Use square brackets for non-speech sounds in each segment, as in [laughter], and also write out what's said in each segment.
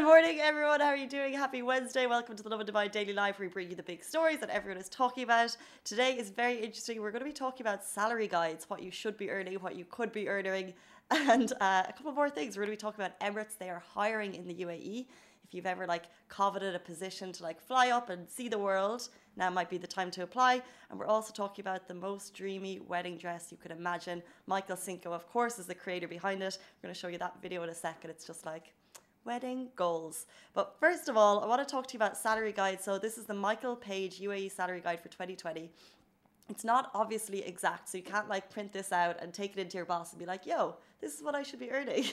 Good morning, everyone. How are you doing? Happy Wednesday. Welcome to the Lovin Dubai Daily Live, where we bring you the big stories that everyone is talking about. Today is very interesting. We're going to be talking about salary guides, what you should be earning, what you could be earning, [laughs] and uh, a couple more things. We're going to be talking about Emirates. They are hiring in the UAE. If you've ever like coveted a position to like fly up and see the world, now might be the time to apply. And we're also talking about the most dreamy wedding dress you could imagine. Michael Cinco, of course, is the creator behind it. We're going to show you that video in a second. It's just like wedding goals. But first of all, I want to talk to you about salary guide. So this is the Michael Page UAE salary guide for 2020. It's not obviously exact, so you can't like print this out and take it into your boss and be like, "Yo, this is what I should be earning."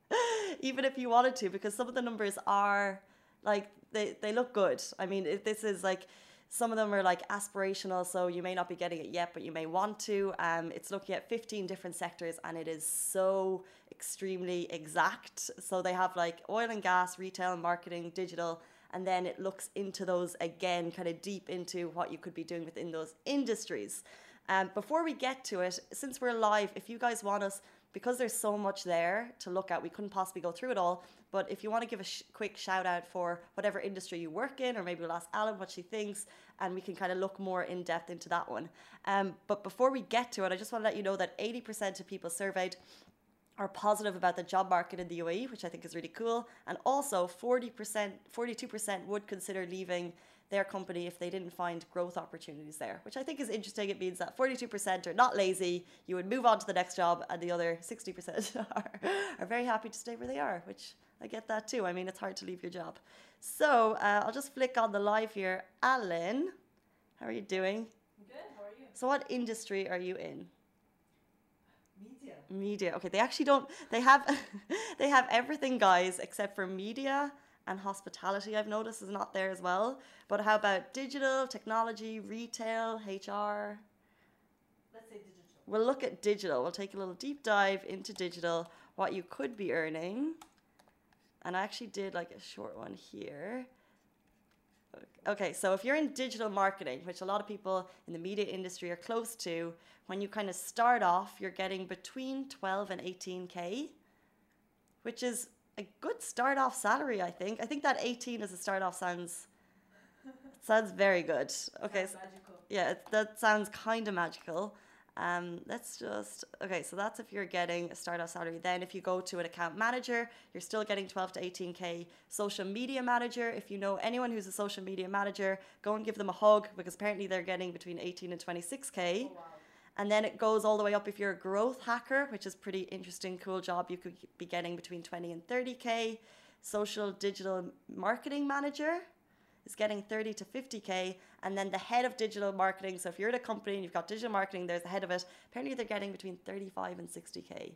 [laughs] Even if you wanted to, because some of the numbers are like they they look good. I mean, this is like some of them are like aspirational, so you may not be getting it yet, but you may want to. Um, it's looking at 15 different sectors and it is so extremely exact. So they have like oil and gas, retail, marketing, digital, and then it looks into those again, kind of deep into what you could be doing within those industries. Um, before we get to it, since we're live, if you guys want us because there's so much there to look at, we couldn't possibly go through it all. But if you want to give a sh- quick shout out for whatever industry you work in, or maybe we'll ask Alan what she thinks, and we can kind of look more in depth into that one. Um, but before we get to it, I just want to let you know that 80% of people surveyed are positive about the job market in the UAE, which I think is really cool. And also 40%, 42% would consider leaving their company if they didn't find growth opportunities there, which I think is interesting. It means that 42% are not lazy, you would move on to the next job, and the other 60% [laughs] are, are very happy to stay where they are, which I get that too. I mean, it's hard to leave your job. So uh, I'll just flick on the live here. Alan, how are you doing? Good, how are you? So, what industry are you in? Media. Media. Okay, they actually don't. They have, [laughs] they have everything, guys, except for media and hospitality. I've noticed is not there as well. But how about digital, technology, retail, HR? Let's say digital. We'll look at digital. We'll take a little deep dive into digital, what you could be earning. And I actually did like a short one here. Okay, so if you're in digital marketing, which a lot of people in the media industry are close to, when you kind of start off, you're getting between 12 and 18k, which is a good start off salary, I think. I think that 18 as a start off sounds sounds very good. Okay, Sounds so, magical. yeah, it, that sounds kind of magical. Um, let's just okay. So that's if you're getting a startup salary. Then if you go to an account manager, you're still getting 12 to 18k. Social media manager, if you know anyone who's a social media manager, go and give them a hug because apparently they're getting between 18 and 26k. Oh, wow. And then it goes all the way up if you're a growth hacker, which is pretty interesting, cool job. You could be getting between 20 and 30k. Social digital marketing manager is getting 30 to 50k. And then the head of digital marketing. So if you're at a company and you've got digital marketing, there's the head of it. Apparently they're getting between 35 and 60k.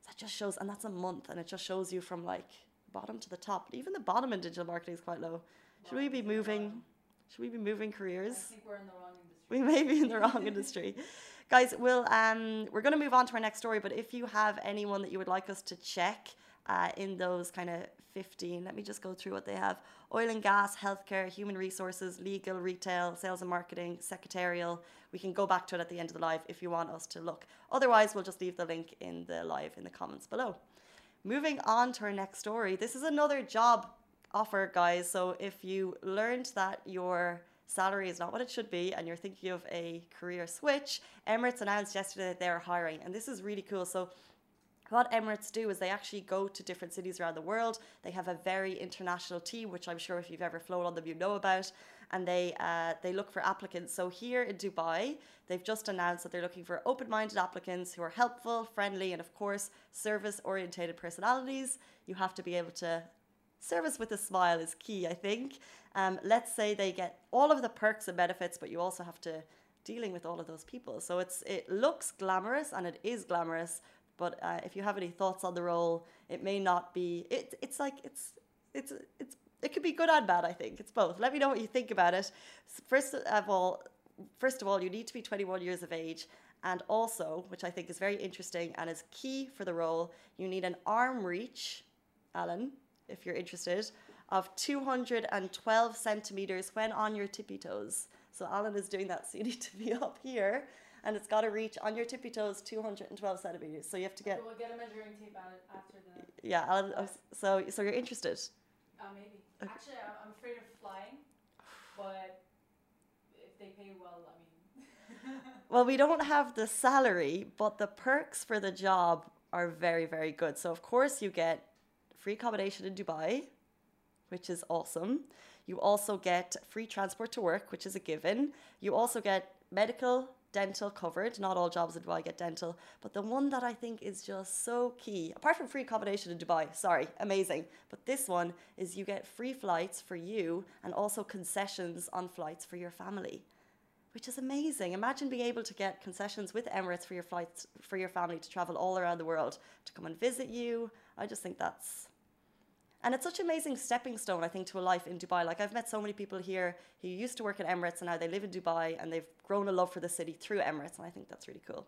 So that just shows, and that's a month, and it just shows you from like bottom to the top. Even the bottom in digital marketing is quite low. Should we be Bottom to the moving? Should we be moving I careers? think we're in the wrong industry. We may be in the wrong industry. [laughs] [laughs] Guys, we'll, um, we're going to move on to our next story, but if you have anyone that you would like us to check uh, in those kind of 15, let me just go through what they have oil and gas, healthcare, human resources, legal, retail, sales and marketing, secretarial. We can go back to it at the end of the live if you want us to look. Otherwise, we'll just leave the link in the live in the comments below. Moving on to our next story. This is another job offer, guys. So if you learned that your salary is not what it should be and you're thinking of a career switch, Emirates announced yesterday that they're hiring. And this is really cool. So what Emirates do is they actually go to different cities around the world. They have a very international team, which I'm sure if you've ever flown on them, you know about. And they uh, they look for applicants. So here in Dubai, they've just announced that they're looking for open-minded applicants who are helpful, friendly, and of course, service-orientated personalities. You have to be able to service with a smile is key. I think. Um, let's say they get all of the perks and benefits, but you also have to dealing with all of those people. So it's it looks glamorous and it is glamorous, but uh, if you have any thoughts on the role, it may not be. It, it's like it's it's it's it could be good and bad. I think it's both. Let me know what you think about it. First of all, first of all, you need to be 21 years of age. And also, which I think is very interesting and is key for the role, you need an arm reach, Alan, if you're interested, of 212 centimeters when on your tippy toes. So Alan is doing that, so you need to be [laughs] up here, and it's got to reach on your tippy toes 212 centimeters. So you have to get So we'll get a measuring tape out after the. yeah, Alan. oh, So so you're interested? Uh, maybe. Actually, I'm, I'm afraid of flying, but if they pay well, I mean. [laughs] Well, we don't have the salary, but the perks for the job are very, very good. So, of course, you get free accommodation in Dubai, which is awesome. You also get free transport to work, which is a given. You also get medical, dental covered. Not all jobs in Dubai get dental, but the one that I think is just so key, apart from free accommodation in Dubai, sorry, amazing. But this one is you get free flights for you and also concessions on flights for your family which is amazing. Imagine being able to get concessions with Emirates for your flights for your family to travel all around the world to come and visit you. I just think that's and it's such an amazing stepping stone, I think, to a life in Dubai. Like I've met so many people here who used to work at Emirates and now they live in Dubai and they've grown a love for the city through Emirates, and I think that's really cool.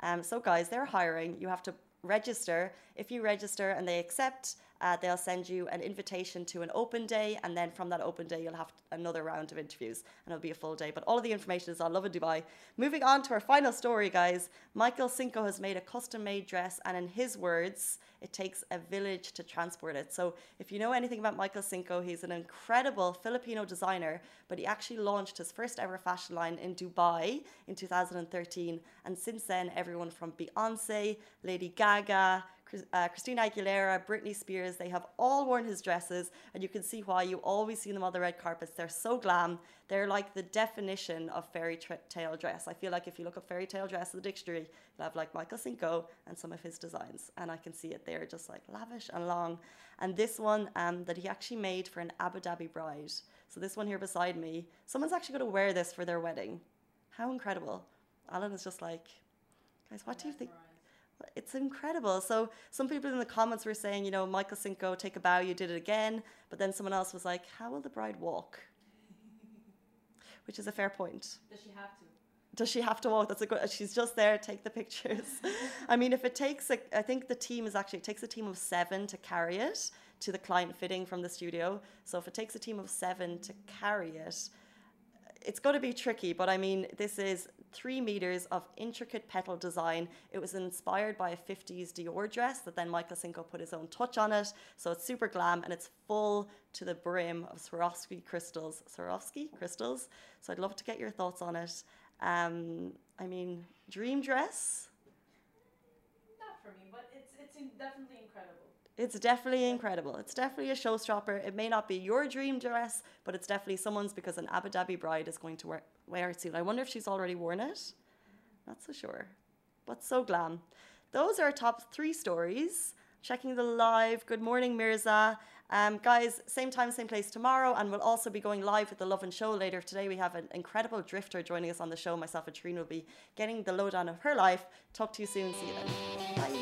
Um, so guys, they're hiring. You have to register. If you register and they accept, uh, they'll send you an invitation to an open day, and then from that open day, you'll have another round of interviews, and it'll be a full day. But all of the information is on Lovin Dubai. Moving on to our final story, guys. Michael Cinco has made a custom-made dress, and in his words, it takes a village to transport it. So if you know anything about Michael Cinco, he's an incredible Filipino designer, but he actually launched his first ever fashion line in Dubai in 2013, and since then, everyone from Beyonce, Lady Gaga uh, Christina Aguilera, Britney Spears, they have all worn his dresses, and you can see why you always see them on the red carpets. They're so glam. They're like the definition of fairy tale dress. I feel like if you look up fairy tale dress in the dictionary, you'll have like Michael Cinco and some of his designs, and I can see it there, just like lavish and long. And this one um, that he actually made for an Abu Dhabi bride. So this one here beside me, someone's actually going to wear this for their wedding. How incredible! Alan is just like, guys, what do you think? It's incredible. So some people in the comments were saying, you know, Michael Cinco, take a bow, you did it again. But then someone else was like, how will the bride walk? [laughs] Which is a fair point. Does she have to? Does she have to walk? That's a good. She's just there. Take the pictures. [laughs] I mean, if it takes, a, I think the team is actually it takes a team of seven to carry it to the client fitting from the studio. So if it takes a team of seven to carry it, it's going to be tricky, but I mean, this is three meters of intricate petal design. It was inspired by a 50s Dior dress that then Michael Cinco put his own touch on it. So it's super glam and it's full to the brim of Swarovski crystals. Swarovski crystals. So I'd love to get your thoughts on it. Um, I mean, dream dress? Not for me, but it's, it's definitely incredible. It's definitely incredible. It's definitely a showstopper. It may not be your dream dress, but it's definitely someone's because an Abu Dhabi bride is going to wear, wear it soon. I wonder if she's already worn it. Not so sure. But so glam. Those are our top three stories. Checking the live. Good morning, Mirza. Um, guys, same time, same place tomorrow, and we'll also be going live with the Lovin Show later today. We have an incredible drifter joining us on the show. Myself and Trina will be getting the lowdown of her life. Talk to you soon. See you then. Bye.